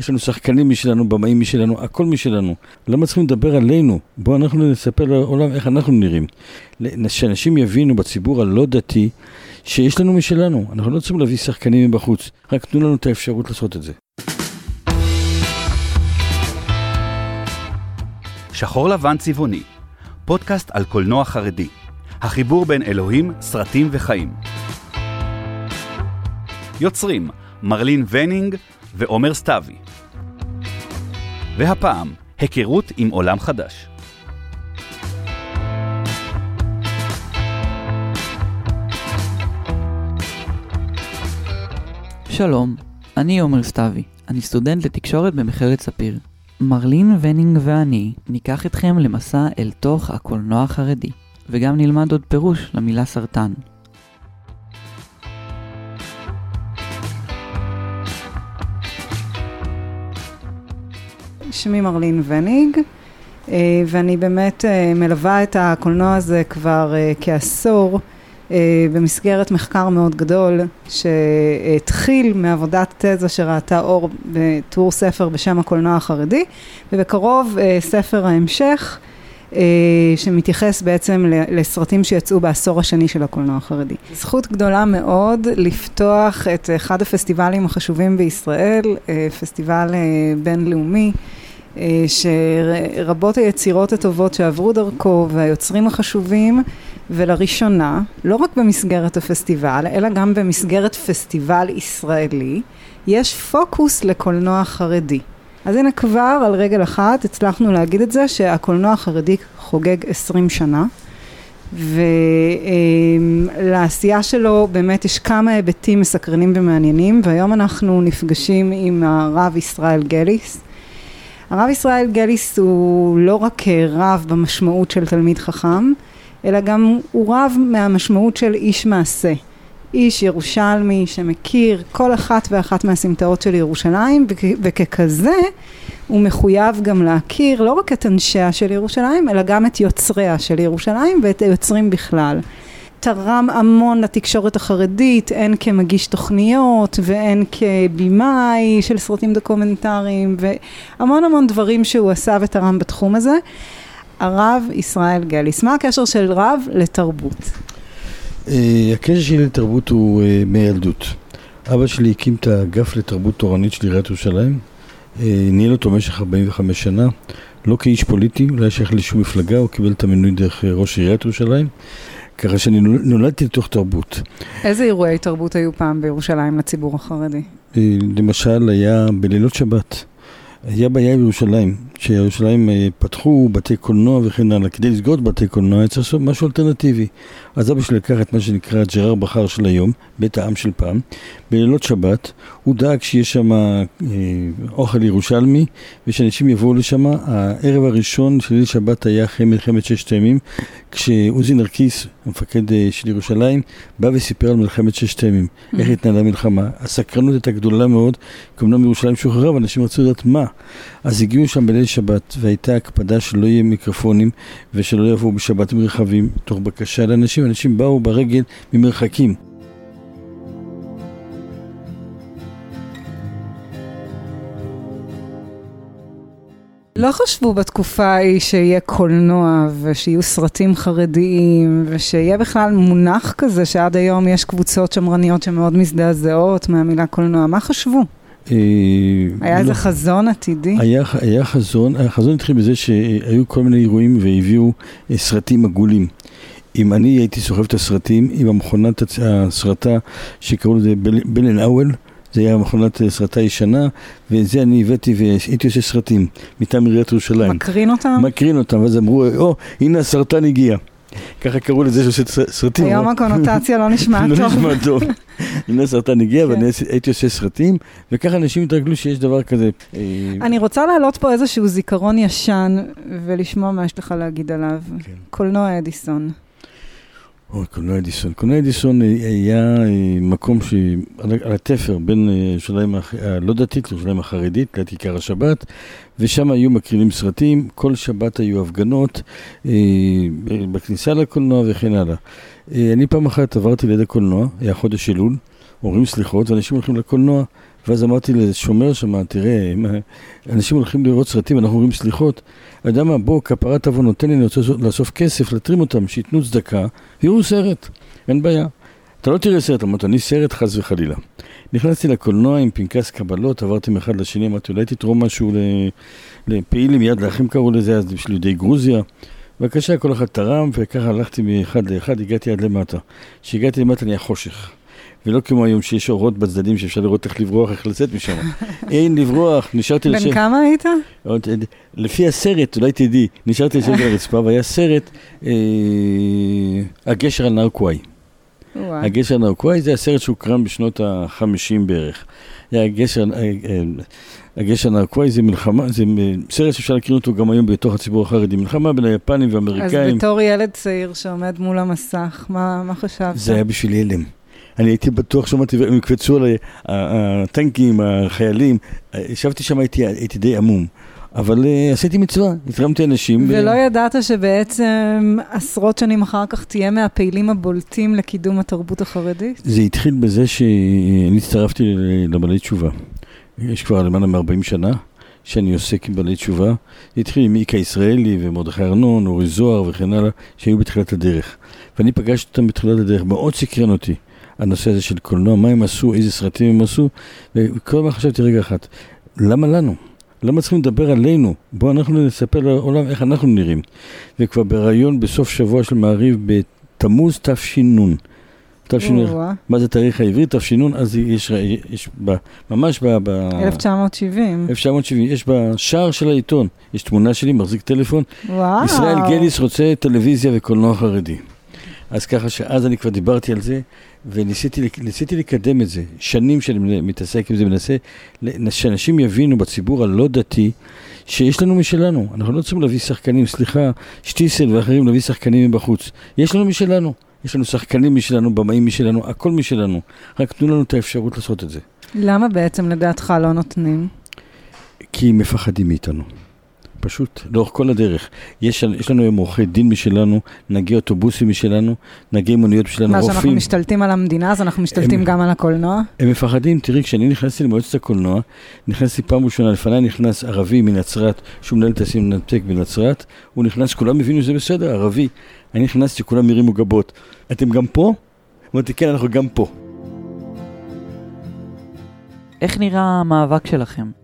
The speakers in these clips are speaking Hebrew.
יש לנו שחקנים משלנו, במאים משלנו, הכל משלנו. למה צריכים לדבר עלינו? בואו אנחנו נספר לעולם איך אנחנו נראים. שאנשים יבינו בציבור הלא דתי שיש לנו משלנו. אנחנו לא צריכים להביא שחקנים מבחוץ, רק תנו לנו את האפשרות לעשות את זה. שחור לבן צבעוני, פודקאסט על קולנוע חרדי. החיבור בין אלוהים, סרטים וחיים. יוצרים מרלין ונינג ועומר סתיוי. והפעם, היכרות עם עולם חדש. שלום, אני עומר סתיוי, אני סטודנט לתקשורת במכללת ספיר. מרלין ונינג ואני ניקח אתכם למסע אל תוך הקולנוע החרדי, וגם נלמד עוד פירוש למילה סרטן. שמי מרלין וניג, אה, ואני באמת אה, מלווה את הקולנוע הזה כבר אה, כעשור במסגרת מחקר מאוד גדול שהתחיל מעבודת תזה שראתה אור בטור ספר בשם הקולנוע החרדי, ובקרוב ספר ההמשך שמתייחס בעצם לסרטים שיצאו בעשור השני של הקולנוע החרדי. זכות גדולה מאוד לפתוח את אחד הפסטיבלים החשובים בישראל, פסטיבל בינלאומי. אה, שרבות היצירות הטובות שעברו דרכו והיוצרים החשובים ולראשונה, לא רק במסגרת הפסטיבל, אלא גם במסגרת פסטיבל ישראלי, יש פוקוס לקולנוע חרדי. אז הנה כבר על רגל אחת הצלחנו להגיד את זה שהקולנוע החרדי חוגג עשרים שנה ולעשייה שלו באמת יש כמה היבטים מסקרנים ומעניינים והיום אנחנו נפגשים עם הרב ישראל גליס הרב ישראל גליס הוא לא רק רב במשמעות של תלמיד חכם, אלא גם הוא רב מהמשמעות של איש מעשה. איש ירושלמי שמכיר כל אחת ואחת מהסמטאות של ירושלים וככזה הוא מחויב גם להכיר לא רק את אנשיה של ירושלים אלא גם את יוצריה של ירושלים ואת היוצרים בכלל. תרם המון לתקשורת החרדית, הן כמגיש תוכניות והן כבימאי של סרטים דוקומנטריים והמון המון דברים שהוא עשה ותרם בתחום הזה. הרב ישראל גליס, מה הקשר של רב לתרבות? אה, הקשר שלי לתרבות הוא אה, מילדות. אבא שלי הקים את האגף לתרבות תורנית של עיריית ירושלים, אה, ניהל אותו במשך 45 שנה, לא כאיש פוליטי, לא היה שייך לשום מפלגה, הוא קיבל את המינוי דרך ראש עיריית ירושלים. ככה שאני נולדתי לתוך תרבות. איזה אירועי תרבות היו פעם בירושלים לציבור החרדי? אה, למשל, היה בלילות שבת. היה בעיה בירושלים, שירושלים אה, פתחו בתי קולנוע וכן הלאה, כדי לסגור את בתי קולנוע היה צריך לעשות משהו אלטרנטיבי. אז אבא שלי לקח את מה שנקרא ג'רר בחר של היום, בית העם של פעם, בלילות שבת, הוא דאג שיש שם אה, אוכל ירושלמי ושאנשים יבואו לשם. הערב הראשון של ליל שבת היה אחרי מלחמת ששת הימים, כשעוזי נרקיס, המפקד אה, של ירושלים, בא וסיפר על מלחמת ששת הימים, איך mm-hmm. התנהלה המלחמה. הסקרנות הייתה גדולה מאוד, כי אמנם ירושלים שוחררה, ואנשים רצו לדעת מה. אז הגיעו שם בליל שבת, והייתה הקפדה שלא יהיה מיקרופונים, ושלא יבואו בשבת עם רכבים, תוך בקשה לאנשים, אנשים באו ברגל ממרחקים. לא חשבו בתקופה ההיא שיהיה קולנוע ושיהיו סרטים חרדיים ושיהיה בכלל מונח כזה שעד היום יש קבוצות שמרניות שמאוד מזדעזעות מהמילה קולנוע. מה חשבו? אה, היה איזה לא. חזון עתידי? היה, היה חזון, החזון התחיל בזה שהיו כל מיני אירועים והביאו אה, סרטים עגולים. אם אני הייתי סוחב את הסרטים עם המכונת הסרטה שקראו לזה בלן אוול, זה היה מכונת סרטה ישנה, ואת זה אני הבאתי והייתי עושה סרטים מטעם עיריית ירושלים. מקרין אותם? מקרין אותם, ואז אמרו, או, הנה הסרטן הגיע. ככה קראו לזה שעושה סרטים. היום הקונוטציה לא נשמע טוב. לא נשמע טוב. הנה הסרטן הגיע כן. ואני הייתי עושה סרטים, וככה אנשים התרגלו שיש דבר כזה. אה, אני רוצה להעלות פה איזשהו זיכרון ישן ולשמוע מה יש לך להגיד עליו. כן. קולנוע אדיסון. אוי, קולנוע אדיסון. קולנוע אדיסון היה אה, מקום שעל התפר בין אה, ירושלים הלא דתית לירושלים החרדית, ליד כיכר השבת, ושם היו מקרינים סרטים, כל שבת היו הפגנות אה, בכניסה לקולנוע וכן הלאה. אני פעם אחת עברתי ליד הקולנוע, היה חודש אלול, אומרים סליחות, ואנשים הולכים לקולנוע, ואז אמרתי לשומר שם, תראה, אם אנשים הולכים לראות סרטים, אנחנו אומרים סליחות, אתה יודע מה, בוא, כפרת לי, אני רוצה לאסוף כסף, להתרים אותם, שייתנו צדקה, ויראו סרט, אין בעיה. אתה לא תראה סרט, אמרתי, אני סרט חס וחלילה. נכנסתי לקולנוע עם פנקס קבלות, עברתי מאחד לשני, אמרתי, אולי תתרום משהו לפעילים, יד לאחים קראו לזה אז, בשביל יהודי גרוזיה. בבקשה, כל אחד תרם, וככה הלכתי מאחד לאחד, הגעתי עד למטה. כשהגעתי למטה נהיה חושך. ולא כמו היום שיש אורות בצדדים שאפשר לראות איך לברוח, איך לצאת משם. אין לברוח, נשארתי לשבת. בן כמה היית? לפי הסרט, אולי תדעי, נשארתי לשבת על הרצפה, והיה סרט, אה, הגשר על נהר קוואי. הגשר על נהר קוואי זה הסרט שהוקרם בשנות ה-50 בערך. הגשר, אה, אה, הגשר נרקוואי זה מלחמה, זה סרט שאפשר להכיר אותו גם היום בתוך הציבור החרדי, מלחמה בין היפנים והאמריקאים. אז בתור ילד צעיר שעומד מול המסך, מה, מה חשבת? זה היה בשביל ילם. אני הייתי בטוח, שמעתי, הם יקפצו עליי, הטנקים, החיילים, ישבתי שם, הייתי, הייתי די עמום. אבל uh, עשיתי מצווה, התרמתי אנשים. ולא ו... ידעת שבעצם עשרות שנים אחר כך תהיה מהפעילים הבולטים לקידום התרבות החרדית? זה התחיל בזה שאני הצטרפתי לבעלי תשובה. יש כבר למעלה מ-40 שנה שאני עוסק עם בעלי תשובה. זה התחיל עם איקה ישראלי ומרדכי ארנון, אורי זוהר וכן הלאה, שהיו בתחילת הדרך. ואני פגשתי אותם בתחילת הדרך, מאוד סקרן אותי. הנושא הזה של קולנוע, מה הם עשו, איזה סרטים הם עשו, וכל הזמן חשבתי רגע אחת, למה לנו? למה צריכים לדבר עלינו? בואו אנחנו נספר לעולם איך אנחנו נראים. וכבר בריאיון בסוף שבוע של מעריב בתמוז תש"ן, תש"ן, מה זה תאריך העברי? תש"ן, אז יש, יש ב, ממש ב... ב 1970. 1970, יש בשער של העיתון, יש תמונה שלי, מחזיק טלפון. וואו. ישראל גליס רוצה טלוויזיה וקולנוע חרדי. אז ככה שאז אני כבר דיברתי על זה, וניסיתי לקדם את זה. שנים שאני מתעסק עם זה, מנסה שאנשים יבינו בציבור הלא דתי, שיש לנו משלנו. אנחנו לא צריכים להביא שחקנים, סליחה, שטיסל ואחרים להביא שחקנים מבחוץ. יש לנו משלנו. יש לנו שחקנים משלנו, במאים משלנו, הכל משלנו. רק תנו לנו את האפשרות לעשות את זה. למה בעצם לדעתך לא נותנים? כי מפחדים מאיתנו. פשוט לאורך כל הדרך. יש, יש לנו היום עורכי דין משלנו, נהגי אוטובוסים משלנו, נהגי מוניות משלנו, רופאים. מה, שאנחנו משתלטים על המדינה, אז אנחנו משתלטים הם, גם על הקולנוע? הם מפחדים, תראי, כשאני נכנסתי למועצת הקולנוע, נכנסתי פעם ראשונה, לפניי נכנס ערבי מנצרת, שהוא מנהל את הסינמטק בנצרת, הוא נכנס, כולם הבינו שזה בסדר, ערבי. אני נכנסתי, כולם הרימו גבות. אתם גם פה? אמרתי, כן, אנחנו גם פה. איך נראה המאבק שלכם?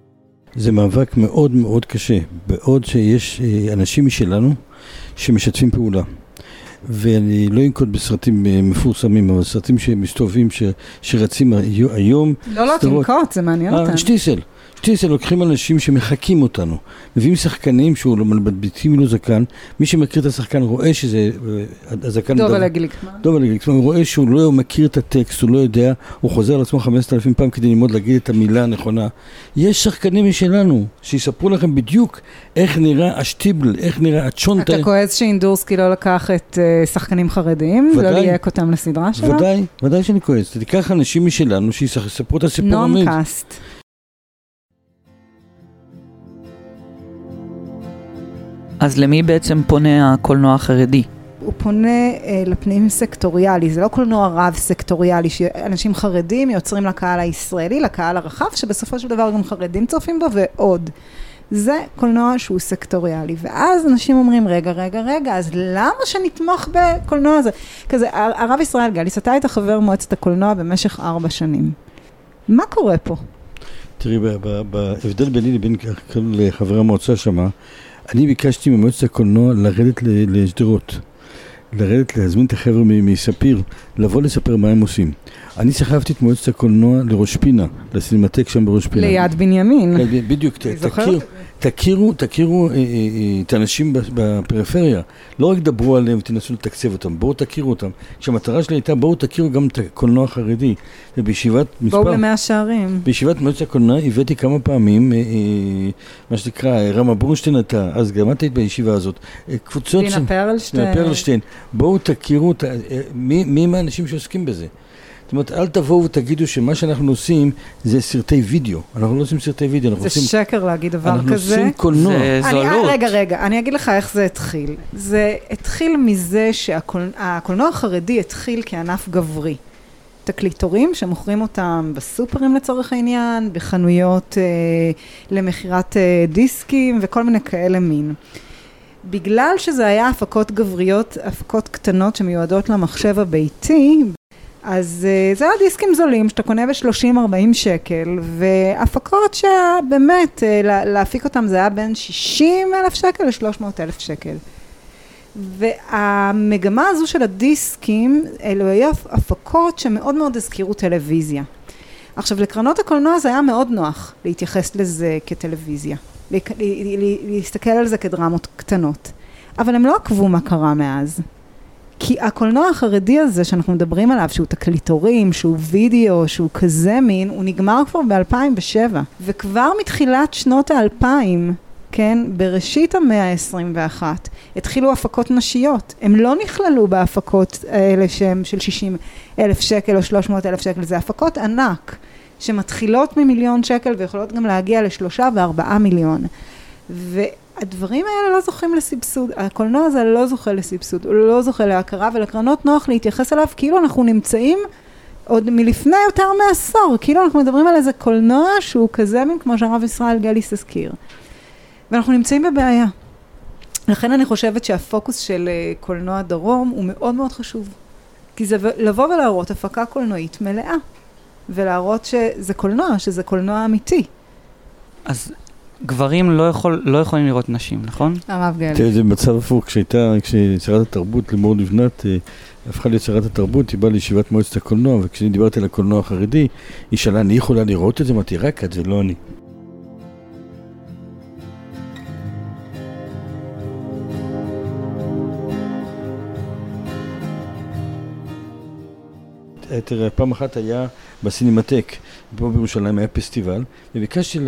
זה מאבק מאוד מאוד קשה, בעוד שיש אה, אנשים משלנו שמשתפים פעולה. ואני לא אנקוט בסרטים אה, מפורסמים, אבל סרטים שמסתובבים, ש, שרצים היום. לא, לא, תנקוט, זה מעניין אה, אותנו. שטיסל. שטיסל לוקחים אנשים שמחקים אותנו, מביאים שחקנים שהוא מדביקים לו זקן, מי שמכיר את השחקן רואה שזה, אה, הזקן... דובל גליקמן. דובל גליקמן, הוא רואה שהוא לא מכיר את הטקסט, הוא לא יודע, הוא חוזר על עצמו חמשת אלפים פעם כדי ללמוד להגיד את המילה הנכונה. יש שחקנים משלנו, שיספרו לכם בדיוק איך נראה השטיבל, איך נראה הצ'ונטה. אתה כועס שאינדורסקי לא לקח את uh, שחקנים חרדים, ולא ליהק אותם לסדרה שלו? ודאי, ודאי שאני כועס. תיקח אנשים משלנו שיספרו את הסיפור אמיץ. נון-קאסט. אז למי בעצם פונה הקולנוע החרדי? הוא פונה אה, לפנים סקטוריאלי, זה לא קולנוע רב סקטוריאלי, שאנשים חרדים יוצרים לקהל הישראלי, לקהל הרחב, שבסופו של דבר גם חרדים צופים בו ועוד. זה קולנוע שהוא סקטוריאלי, ואז אנשים אומרים, רגע, רגע, רגע, אז למה שנתמוך בקולנוע הזה? כזה, הרב ישראל גליס, אתה היית חבר מועצת הקולנוע במשך ארבע שנים. מה קורה פה? תראי, בהבדל ביני לבין חברי המועצה שמה, אני ביקשתי ממועצת הקולנוע לרדת לשדרות. לרדת, להזמין את החבר'ה מספיר, לבוא לספר מה הם עושים. אני סחבתי את מועצת הקולנוע לראש פינה, לסינמטק שם בראש פינה. ליד בנימין. בדיוק, תכיר, תכירו, תכירו אה, אה, אה, את האנשים בפריפריה. לא רק דברו עליהם ותנסו לתקצב אותם, בואו תכירו אותם. כשהמטרה שלי הייתה, בואו תכירו גם את הקולנוע החרדי. ובישיבת מספר... בואו למאה שערים. בישיבת מועצת הקולנוע הבאתי כמה פעמים, מה שנקרא, רמה ברונשטיין הייתה, אז גם את היית בישיבה הזאת. קבוצות... דינה פרלשטיין. דינה פרלשטיין. בואו תכירו, מי, מי מהאנשים שעוסקים בזה. זאת אומרת, אל תבואו ותגידו שמה שאנחנו עושים זה סרטי וידאו. אנחנו לא עושים סרטי וידאו, אנחנו זה עושים... זה שקר להגיד דבר אנחנו כזה. אנחנו עושים קולנוע. זה זולות. רגע, רגע, אני אגיד לך איך זה התחיל. זה התחיל מזה שהקולנוע החרדי התחיל כענף גברי. תקליטורים שמוכרים אותם בסופרים לצורך העניין, בחנויות אה, למכירת אה, דיסקים וכל מיני כאלה מין. בגלל שזה היה הפקות גבריות, הפקות קטנות שמיועדות למחשב הביתי, אז uh, זה היה דיסקים זולים שאתה קונה ב-30-40 שקל, והפקות שבאמת, uh, להפיק אותם זה היה בין 60 אלף שקל ל-300 אלף שקל. והמגמה הזו של הדיסקים, אלו היו הפקות שמאוד מאוד הזכירו טלוויזיה. עכשיו, לקרנות הקולנוע זה היה מאוד נוח להתייחס לזה כטלוויזיה, להסתכל על זה כדרמות קטנות, אבל הם לא עקבו מה קרה מאז. כי הקולנוע החרדי הזה שאנחנו מדברים עליו, שהוא תקליטורים, שהוא וידאו, שהוא כזה מין, הוא נגמר כבר ב-2007. וכבר מתחילת שנות האלפיים, כן, בראשית המאה ה-21, התחילו הפקות נשיות. הם לא נכללו בהפקות האלה שהן של 60 אלף שקל או 300 אלף שקל, זה הפקות ענק, שמתחילות ממיליון שקל ויכולות גם להגיע לשלושה וארבעה מיליון. ו... הדברים האלה לא זוכים לסבסוד, הקולנוע הזה לא זוכה לסבסוד, הוא לא זוכה להכרה ולקרנות נוח להתייחס אליו כאילו אנחנו נמצאים עוד מלפני יותר מעשור, כאילו אנחנו מדברים על איזה קולנוע שהוא כזה מין כמו שהרב ישראל גליס הזכיר. ואנחנו נמצאים בבעיה. לכן אני חושבת שהפוקוס של אה, קולנוע דרום הוא מאוד מאוד חשוב. כי זה לבוא ולהראות הפקה קולנועית מלאה, ולהראות שזה קולנוע, שזה קולנוע אמיתי. אז גברים לא, יכול, לא יכולים לראות נשים, נכון? הרב גלי. תראה, זה מצב הפוך, כשהייתה, כששרת התרבות לימור לבנת אה, הפכה להיות שרת התרבות, היא באה לישיבת מועצת הקולנוע, וכשאני דיברתי על הקולנוע החרדי, היא שאלה, אני יכולה לראות את זה? אמרתי, רק את, זה לא אני. תראה, פעם אחת היה בסינמטק, פה בירושלים היה פסטיבל, וביקשתי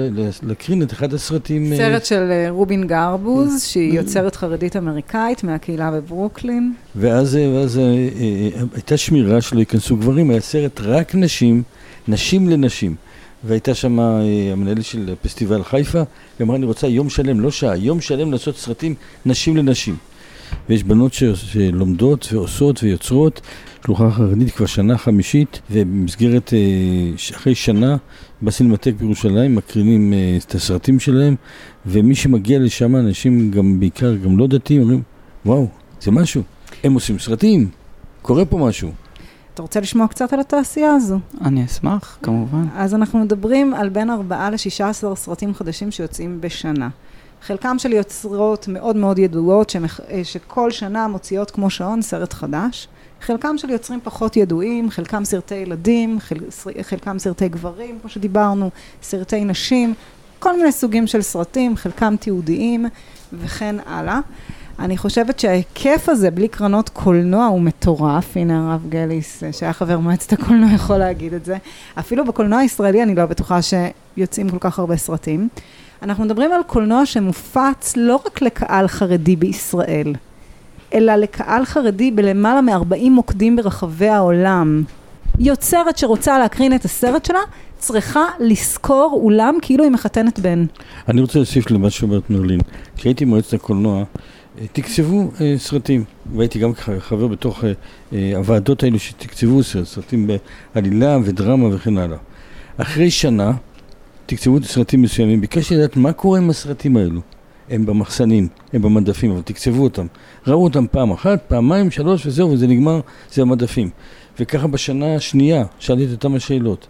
להקרין את אחד הסרטים... אה, סרט של אה, רובין גרבוז, שהיא יוצרת חרדית אמריקאית מהקהילה בברוקלין. ואז, אה, ואז הייתה שמירה שלא ייכנסו גברים, היה סרט רק נשים, נשים לנשים. והייתה שם המנהלת של פסטיבל חיפה, היא אמרה, אני רוצה יום שלם, לא שעה, יום שלם לעשות סרטים נשים לנשים. ויש בנות שלומדות ועושות ויוצרות, שלוחה חרדית כבר שנה חמישית, ובמסגרת, אה, אחרי שנה, בסינמטק בירושלים מקרינים אה, את הסרטים שלהם, ומי שמגיע לשם, אנשים גם, בעיקר גם לא דתיים, אומרים, וואו, זה משהו, הם עושים סרטים, קורה פה משהו. אתה רוצה לשמוע קצת על התעשייה הזו? אני אשמח, כמובן. אז אנחנו מדברים על בין 4 ל-16 סרטים חדשים שיוצאים בשנה. חלקם של יוצרות מאוד מאוד ידועות, שמח... אה, שכל שנה מוציאות כמו שעון סרט חדש. חלקם של יוצרים פחות ידועים, חלקם סרטי ילדים, חל... חלקם סרטי גברים, כמו שדיברנו, סרטי נשים, כל מיני סוגים של סרטים, חלקם תיעודיים וכן הלאה. אני חושבת שההיקף הזה, בלי קרנות קולנוע, הוא מטורף. הנה הרב גליס, שהיה חבר מועצת הקולנוע, יכול להגיד את זה. אפילו בקולנוע הישראלי אני לא בטוחה שיוצאים כל כך הרבה סרטים. אנחנו מדברים על קולנוע שמופץ לא רק לקהל חרדי בישראל, אלא לקהל חרדי בלמעלה מ-40 מוקדים ברחבי העולם. יוצרת שרוצה להקרין את הסרט שלה, צריכה לשכור אולם כאילו היא מחתנת בן. אני רוצה להוסיף למה שאומרת מרלין. כשהייתי במועצת הקולנוע, אה, תקצבו אה, סרטים, והייתי גם חבר בתוך אה, אה, הוועדות האלו שתקצבו סרטים בעלילה ודרמה וכן הלאה. אחרי שנה, תקצבו סרטים מסוימים, ביקשתי לדעת מה קורה עם הסרטים האלו. הם במחסנים, הם במדפים, אבל תקצבו אותם. ראו אותם פעם אחת, פעמיים, שלוש וזהו, וזה נגמר, זה המדפים. וככה בשנה השנייה שאלתי את אותם השאלות.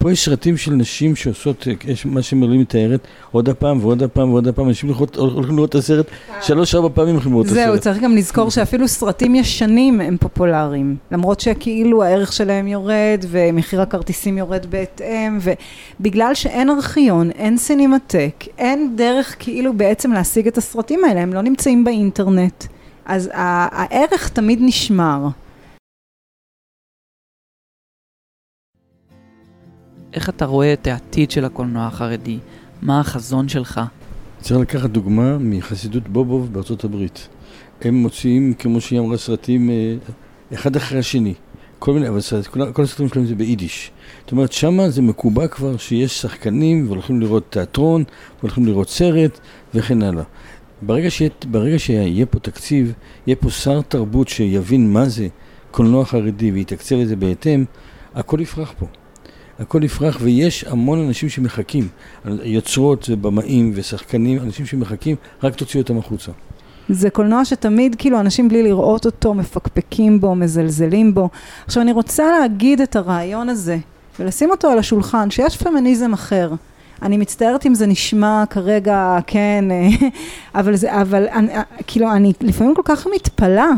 פה יש סרטים של נשים שעושות, יש מה שמרלים מתארת, עוד הפעם ועוד הפעם ועוד הפעם, אנשים הולכים לראות את הסרט, שלוש ארבע פעמים הולכים לראות את הסרט. זהו, צריך גם לזכור שאפילו סרטים ישנים הם פופולריים, למרות שכאילו הערך שלהם יורד ומחיר הכרטיסים יורד בהתאם, ובגלל שאין ארכיון, אין סינמטק, אין דרך כאילו בעצם להשיג את הסרטים האלה, הם לא נמצאים באינטרנט, אז הערך תמיד נשמר. איך אתה רואה את העתיד של הקולנוע החרדי? מה החזון שלך? צריך לקחת דוגמה מחסידות בובוב בארצות הברית. הם מוציאים, כמו שהיא אמרה, סרטים אה, אחד אחרי השני. כל מיני, אבל סרט, כל, כל הסרטים שלהם זה ביידיש. זאת אומרת, שמה זה מקובע כבר שיש שחקנים והולכים לראות תיאטרון, והולכים לראות סרט וכן הלאה. ברגע שיהיה, ברגע שיהיה פה תקציב, יהיה פה שר תרבות שיבין מה זה קולנוע חרדי ויתקצב את זה בהתאם, הכל יפרח פה. הכל יפרח, ויש המון אנשים שמחכים. יוצרות ובמאים ושחקנים, אנשים שמחכים, רק תוציאו אותם החוצה. זה קולנוע שתמיד כאילו אנשים בלי לראות אותו מפקפקים בו, מזלזלים בו. עכשיו אני רוצה להגיד את הרעיון הזה ולשים אותו על השולחן, שיש פמיניזם אחר. אני מצטערת אם זה נשמע כרגע, כן, אבל זה, אבל אני, כאילו אני לפעמים כל כך מתפלאה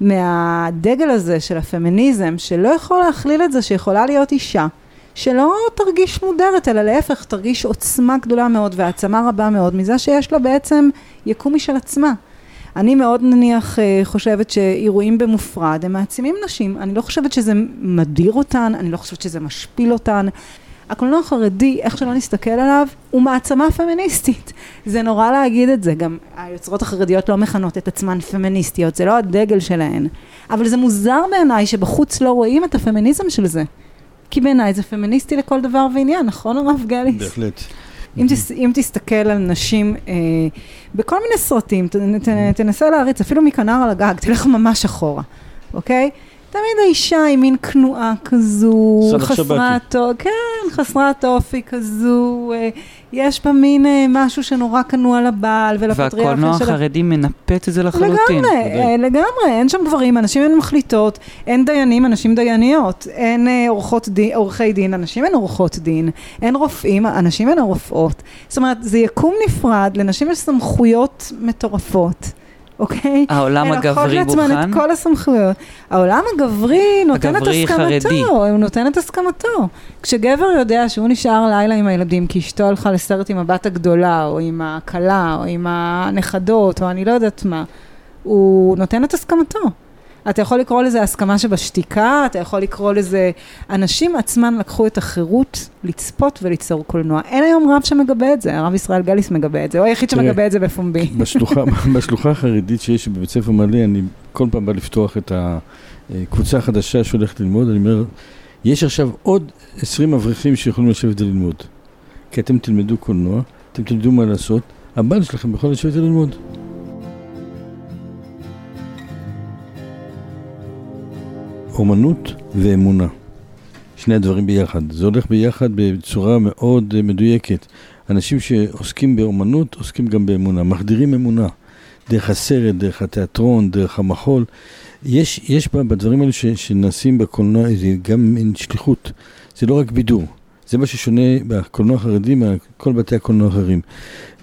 מהדגל הזה של הפמיניזם, שלא יכול להכליל את זה שיכולה להיות אישה. שלא תרגיש מודרת, אלא להפך, תרגיש עוצמה גדולה מאוד והעצמה רבה מאוד מזה שיש לה בעצם יקום משל עצמה. אני מאוד נניח אה, חושבת שאירועים במופרד הם מעצימים נשים, אני לא חושבת שזה מדיר אותן, אני לא חושבת שזה משפיל אותן. הקולנוע החרדי, איך שלא נסתכל עליו, הוא מעצמה פמיניסטית. זה נורא להגיד את זה, גם היוצרות החרדיות לא מכנות את עצמן פמיניסטיות, זה לא הדגל שלהן. אבל זה מוזר בעיניי שבחוץ לא רואים את הפמיניזם של זה. כי בעיניי זה פמיניסטי לכל דבר ועניין, נכון הרב גליס? בהחלט. אם, תס, אם תסתכל על נשים אה, בכל מיני סרטים, ת, ת, תנסה להריץ, אפילו מכנר על הגג, תלך ממש אחורה, אוקיי? תמיד האישה היא מין כנועה כזו, חסרת, כן, חסרת אופי כזו, אה, יש בה מין אה, משהו שנורא כנוע לבעל ולפטריארכיה שלה. והקולנוע החרדי מנפץ את זה לחלוטין. לגמרי, אה, לגמרי, אין שם גברים, אנשים הן מחליטות, אין דיינים, אנשים דייניות, אין עורכות דין, עורכי דין, אנשים הן עורכות דין, אין רופאים, אנשים הן רופאות. זאת אומרת, זה יקום נפרד, לנשים יש סמכויות מטורפות. אוקיי? העולם הגברי בוחן? הן לעצמן את כל הסמכויות. העולם הגברי נותן הגברי את הסכמתו. חרדי. הוא נותן את הסכמתו. כשגבר יודע שהוא נשאר לילה עם הילדים כי אשתו הלכה לסרט עם הבת הגדולה, או עם הכלה, או עם הנכדות, או אני לא יודעת מה, הוא נותן את הסכמתו. אתה יכול לקרוא לזה הסכמה שבשתיקה, אתה יכול לקרוא לזה... אנשים עצמם לקחו את החירות לצפות וליצור קולנוע. אין היום רב שמגבה את זה, הרב ישראל גליס מגבה את זה, הוא היחיד שמגבה את זה בפומבי. בשלוחה, החרדית שיש בבית ספר מלא, אני כל פעם בא לפתוח את הקבוצה החדשה שהולכת ללמוד, אני אומר, יש עכשיו עוד 20 אברכים שיכולים לשבת וללמוד. כי אתם תלמדו קולנוע, אתם תלמדו מה לעשות, הבעל שלכם יכול לשבת וללמוד. אומנות ואמונה. שני הדברים ביחד. זה הולך ביחד בצורה מאוד מדויקת. אנשים שעוסקים באומנות עוסקים גם באמונה, מחדירים אמונה. דרך הסרט, דרך התיאטרון, דרך המחול. יש, יש בדברים האלה ש, שנעשים בקולנוע איזה גם מין שליחות. זה לא רק בידור. זה מה ששונה בקולנוע החרדי מכל בתי הקולנוע האחרים.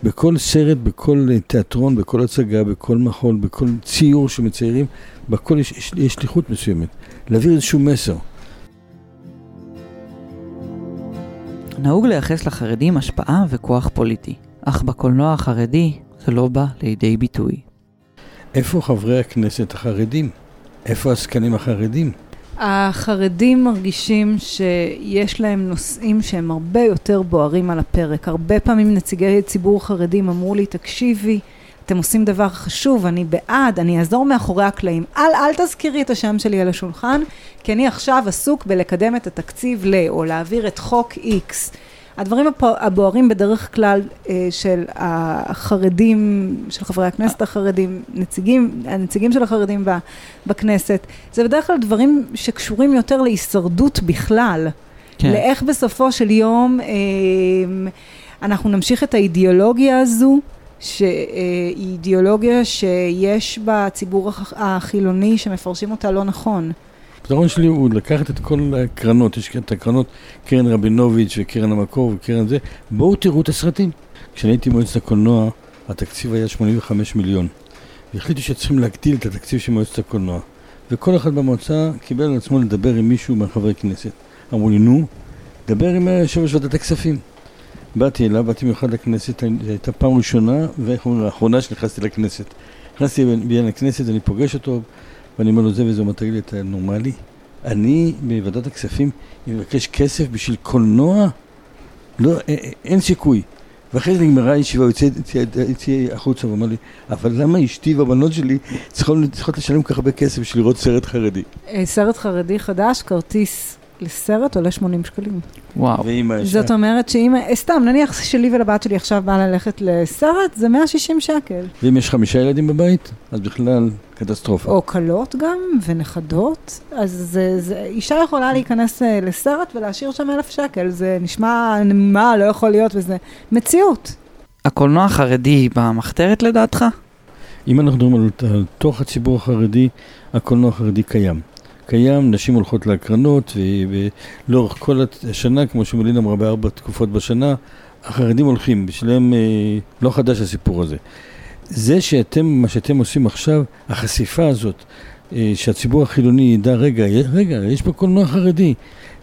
בכל סרט, בכל תיאטרון, בכל הצגה, בכל מחול, בכל ציור שמציירים, בכל יש, יש, יש שליחות מסוימת. להעביר איזשהו מסר. נהוג לייחס לחרדים השפעה וכוח פוליטי, אך בקולנוע החרדי זה לא בא לידי ביטוי. איפה חברי הכנסת החרדים? איפה העסקנים החרדים? החרדים מרגישים שיש להם נושאים שהם הרבה יותר בוערים על הפרק. הרבה פעמים נציגי ציבור חרדים אמרו לי, תקשיבי, אתם עושים דבר חשוב, אני בעד, אני אעזור מאחורי הקלעים. אל, אל תזכירי את השם שלי על השולחן, כי אני עכשיו עסוק בלקדם את התקציב ל, או להעביר את חוק X. הדברים הבוערים בדרך כלל אה, של החרדים, של חברי הכנסת החרדים, נציגים, הנציגים של החרדים בכנסת, זה בדרך כלל דברים שקשורים יותר להישרדות בכלל. כן. לאיך בסופו של יום אה, אנחנו נמשיך את האידיאולוגיה הזו. שהיא אידיאולוגיה שיש בציבור החילוני שמפרשים אותה לא נכון. הפתרון שלי הוא לקחת את כל הקרנות, יש את הקרנות קרן רבינוביץ' וקרן המקור וקרן זה, בואו תראו את הסרטים. כשאני הייתי מועצת הקולנוע, התקציב היה 85 מיליון. והחליטו שצריכים להגדיל את התקציב של מועצת הקולנוע. וכל אחד במועצה קיבל על עצמו לדבר עם מישהו מהחברי כנסת. אמרו לי, נו, דבר עם יושב ראש ועדת הכספים. באתי אליו, באתי מיוחד לכנסת, זו הייתה פעם ראשונה, ואיך אומרים, האחרונה שנכנסתי לכנסת. נכנסתי בעניין לכנסת, אני פוגש אותו, ואני אומר לו זה וזה, הוא אומר, תגיד לי, אתה נורמלי? אני בוועדת הכספים מבקש כסף בשביל קולנוע? לא, אין סיכוי. ואחרי זה נגמרה הישיבה, הוא יצא החוצה ואמר לי, אבל למה אשתי והבנות שלי צריכות, לשלם כל כך הרבה כסף בשביל לראות סרט חרדי? סרט חרדי חדש, כרטיס לסרט עולה 80 שקלים. וואו. זאת אומרת שאם, סתם, נניח שלי ולבת שלי עכשיו בא ללכת לסרט, זה 160 שקל. ואם יש חמישה ילדים בבית, אז בכלל קטסטרופה. או כלות גם, ונכדות. אז זה, זה, אישה יכולה להיכנס אה, לסרט ולהשאיר שם אלף שקל. זה נשמע, מה, לא יכול להיות, וזה מציאות. הקולנוע החרדי במחתרת לדעתך? אם אנחנו מדברים על, על תוך הציבור החרדי, הקולנוע החרדי קיים. קיים, נשים הולכות להקרנות, ולאורך כל השנה, כמו שמלין אמרה, בארבע תקופות בשנה, החרדים הולכים, בשבילם אה, לא חדש הסיפור הזה. זה שאתם, מה שאתם עושים עכשיו, החשיפה הזאת, אה, שהציבור החילוני ידע, רגע, רגע, יש פה קולנוע חרדי,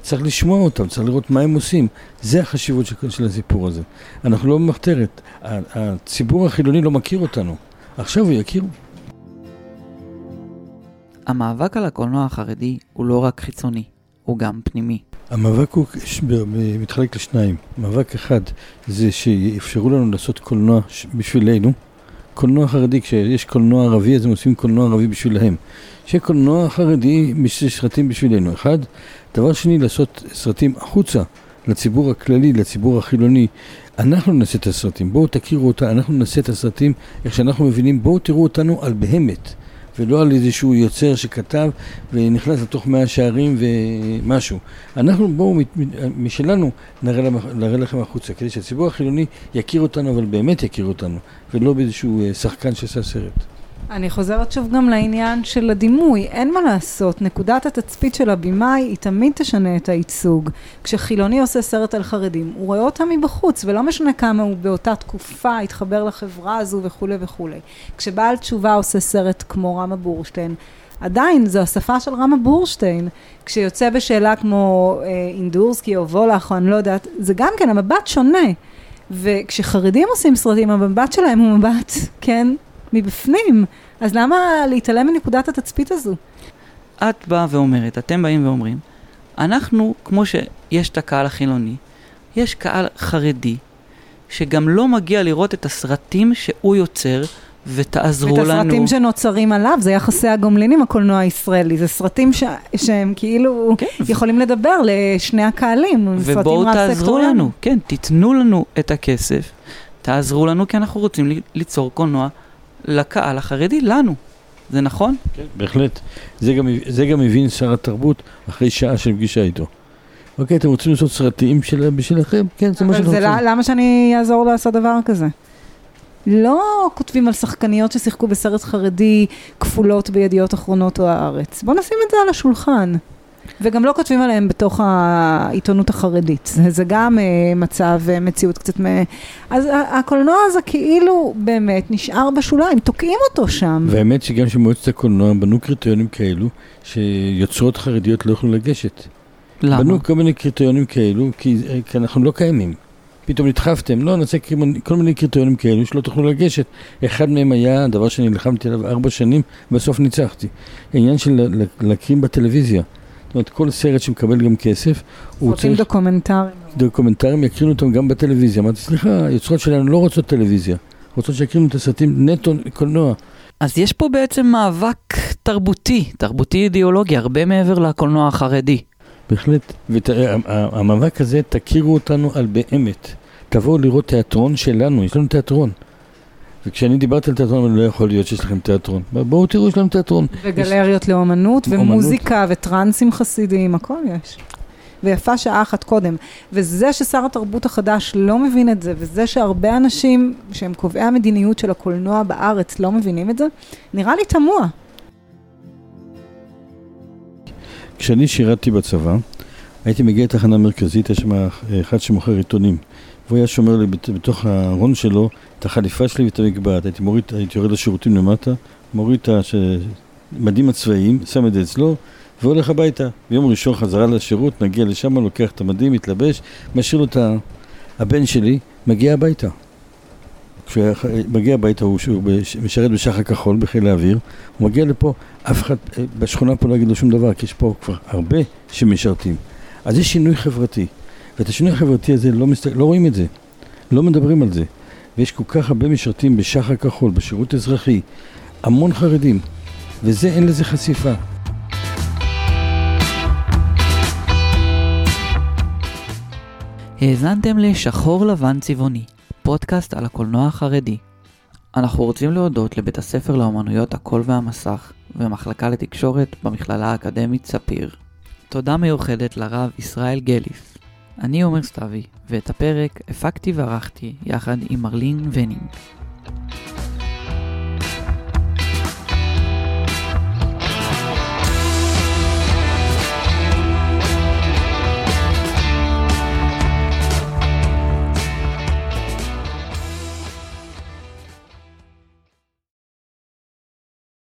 צריך לשמוע אותם, צריך לראות מה הם עושים. זה החשיבות של, של הסיפור הזה. אנחנו לא במחתרת, הציבור החילוני לא מכיר אותנו. עכשיו הוא יכיר. המאבק על הקולנוע החרדי הוא לא רק חיצוני, הוא גם פנימי. המאבק הוא ש- מתחלק לשניים. מאבק אחד זה שיאפשרו לנו לעשות קולנוע ש- בשבילנו. קולנוע חרדי, כשיש קולנוע ערבי אז הם עושים קולנוע ערבי בשבילהם. שיהיה קולנוע חרדי, יש סרטים בשבילנו. אחד. דבר שני, לעשות סרטים החוצה, לציבור הכללי, לציבור החילוני. אנחנו נעשה את הסרטים, בואו תכירו אותה, אנחנו נעשה את הסרטים איך שאנחנו מבינים, בואו תראו אותנו על בהמת. ולא על איזשהו יוצר שכתב ונכנס לתוך מאה שערים ומשהו. אנחנו בואו משלנו נראה, נראה לכם החוצה, כדי שהציבור החילוני יכיר אותנו, אבל באמת יכיר אותנו, ולא באיזשהו אה, שחקן שעשה סרט. אני חוזרת שוב גם לעניין של הדימוי, אין מה לעשות, נקודת התצפית של הבמאי היא תמיד תשנה את הייצוג. כשחילוני עושה סרט על חרדים, הוא רואה אותם מבחוץ, ולא משנה כמה הוא באותה תקופה התחבר לחברה הזו וכולי וכולי. כשבעל תשובה עושה סרט כמו רמה בורשטיין, עדיין זו השפה של רמה בורשטיין. כשיוצא בשאלה כמו אה, אינדורסקי או וולך או אני לא יודעת, זה גם כן, המבט שונה. וכשחרדים עושים סרטים, המבט שלהם הוא מבט, כן, מבפנים. אז למה להתעלם מנקודת התצפית הזו? את באה ואומרת, אתם באים ואומרים, אנחנו, כמו שיש את הקהל החילוני, יש קהל חרדי, שגם לא מגיע לראות את הסרטים שהוא יוצר, ותעזרו את לנו. הסרטים שנוצרים עליו, זה יחסי הגומלין עם הקולנוע הישראלי. זה סרטים ש... שהם כאילו כן, יכולים לדבר לשני הקהלים. ובואו תעזרו. לנו, כן, תיתנו לנו את הכסף, תעזרו לנו, כי אנחנו רוצים לי- ליצור קולנוע לקהל החרדי, לנו. זה נכון? כן, בהחלט. זה גם, זה גם הבין שר התרבות אחרי שעה של פגישה איתו. אוקיי, אתם רוצים לעשות סרטים של, בשבילכם? כן, זה מה אבל שאתם רוצים. לא- למה שאני אעזור לעשות דבר כזה? לא כותבים על שחקניות ששיחקו בסרט חרדי כפולות בידיעות אחרונות או הארץ. בואו נשים את זה על השולחן. וגם לא כותבים עליהם בתוך העיתונות החרדית. זה, זה גם uh, מצב, uh, מציאות קצת מ... אז הקולנוע הזה כאילו באמת נשאר בשוליים, תוקעים אותו שם. והאמת שגם שמועצת הקולנוע בנו קריטריונים כאלו, שיוצרות חרדיות לא יכלו לגשת. למה? בנו כל מיני קריטריונים כאלו, כי, כי אנחנו לא קיימים. פתאום נדחפתם, לא, נעשה כל מיני- קריטריונים כאלו שלא תוכלו לגשת. אחד מהם היה דבר שנלחמתי עליו ארבע שנים, בסוף ניצחתי. העניין של ל- ל- להקרים בטלוויזיה. זאת אומרת, כל סרט שמקבל גם כסף, הוא צריך דוקומנטרים. דוקומנטרים, יקרינו אותם גם בטלוויזיה. אמרתי, סליחה, היוצרות שלנו לא רוצות טלוויזיה, רוצות שיקרינו את הסרטים נטו קולנוע. אז יש פה בעצם מאבק תרבותי, תרבותי אידיאולוגי, הרבה מעבר לקולנוע החרדי. בהחלט. והמאבק הזה, תכירו אותנו על באמת. תבואו לראות תיאטרון שלנו, יש לנו תיאטרון. וכשאני דיברתי על תיאטרון, אמרתי, לא יכול להיות שיש לכם תיאטרון. בואו תראו, יש לנו תיאטרון. וגלריות לאומנות, אומנות. ומוזיקה, וטרנסים חסידיים, הכל יש. ויפה שעה אחת קודם. וזה ששר התרבות החדש לא מבין את זה, וזה שהרבה אנשים שהם קובעי המדיניות של הקולנוע בארץ לא מבינים את זה, נראה לי תמוה. כשאני שירתתי בצבא, הייתי מגיע לתחנה מרכזית, יש שם אחד שמוכר עיתונים. והוא היה שומר לי בת- בתוך הארון שלו את החליפה שלי ואת המגבעת. הייתי מוריד, הייתי יורד לשירותים למטה, מוריד את המדים הצבאיים, שם את זה אצלו, והולך הביתה. ביום ראשון חזרה לשירות, מגיע לשם, לוקח את המדים, מתלבש, משאיר לו את. הבן שלי, מגיע הביתה. כשהוא מגיע הביתה, הוא שהוא בש- משרת בשחר כחול בחיל האוויר, הוא מגיע לפה, אף אחד אה, בשכונה פה לא יגיד לו שום דבר, כי יש פה כבר הרבה שמשרתים. אז יש שינוי חברתי, ואת השינוי החברתי הזה לא, מסת... לא רואים את זה, לא מדברים על זה. ויש כל כך הרבה משרתים בשח"ר כחול, בשירות אזרחי, המון חרדים, וזה אין לזה חשיפה. האזנתם לשחור לבן צבעוני, פודקאסט על הקולנוע החרדי. אנחנו רוצים להודות לבית הספר לאומנויות הקול והמסך ומחלקה לתקשורת במכללה האקדמית ספיר. תודה מיוחדת לרב ישראל גליס, אני עומר סתיוי, ואת הפרק הפקתי וערכתי יחד עם מרלין ונינג.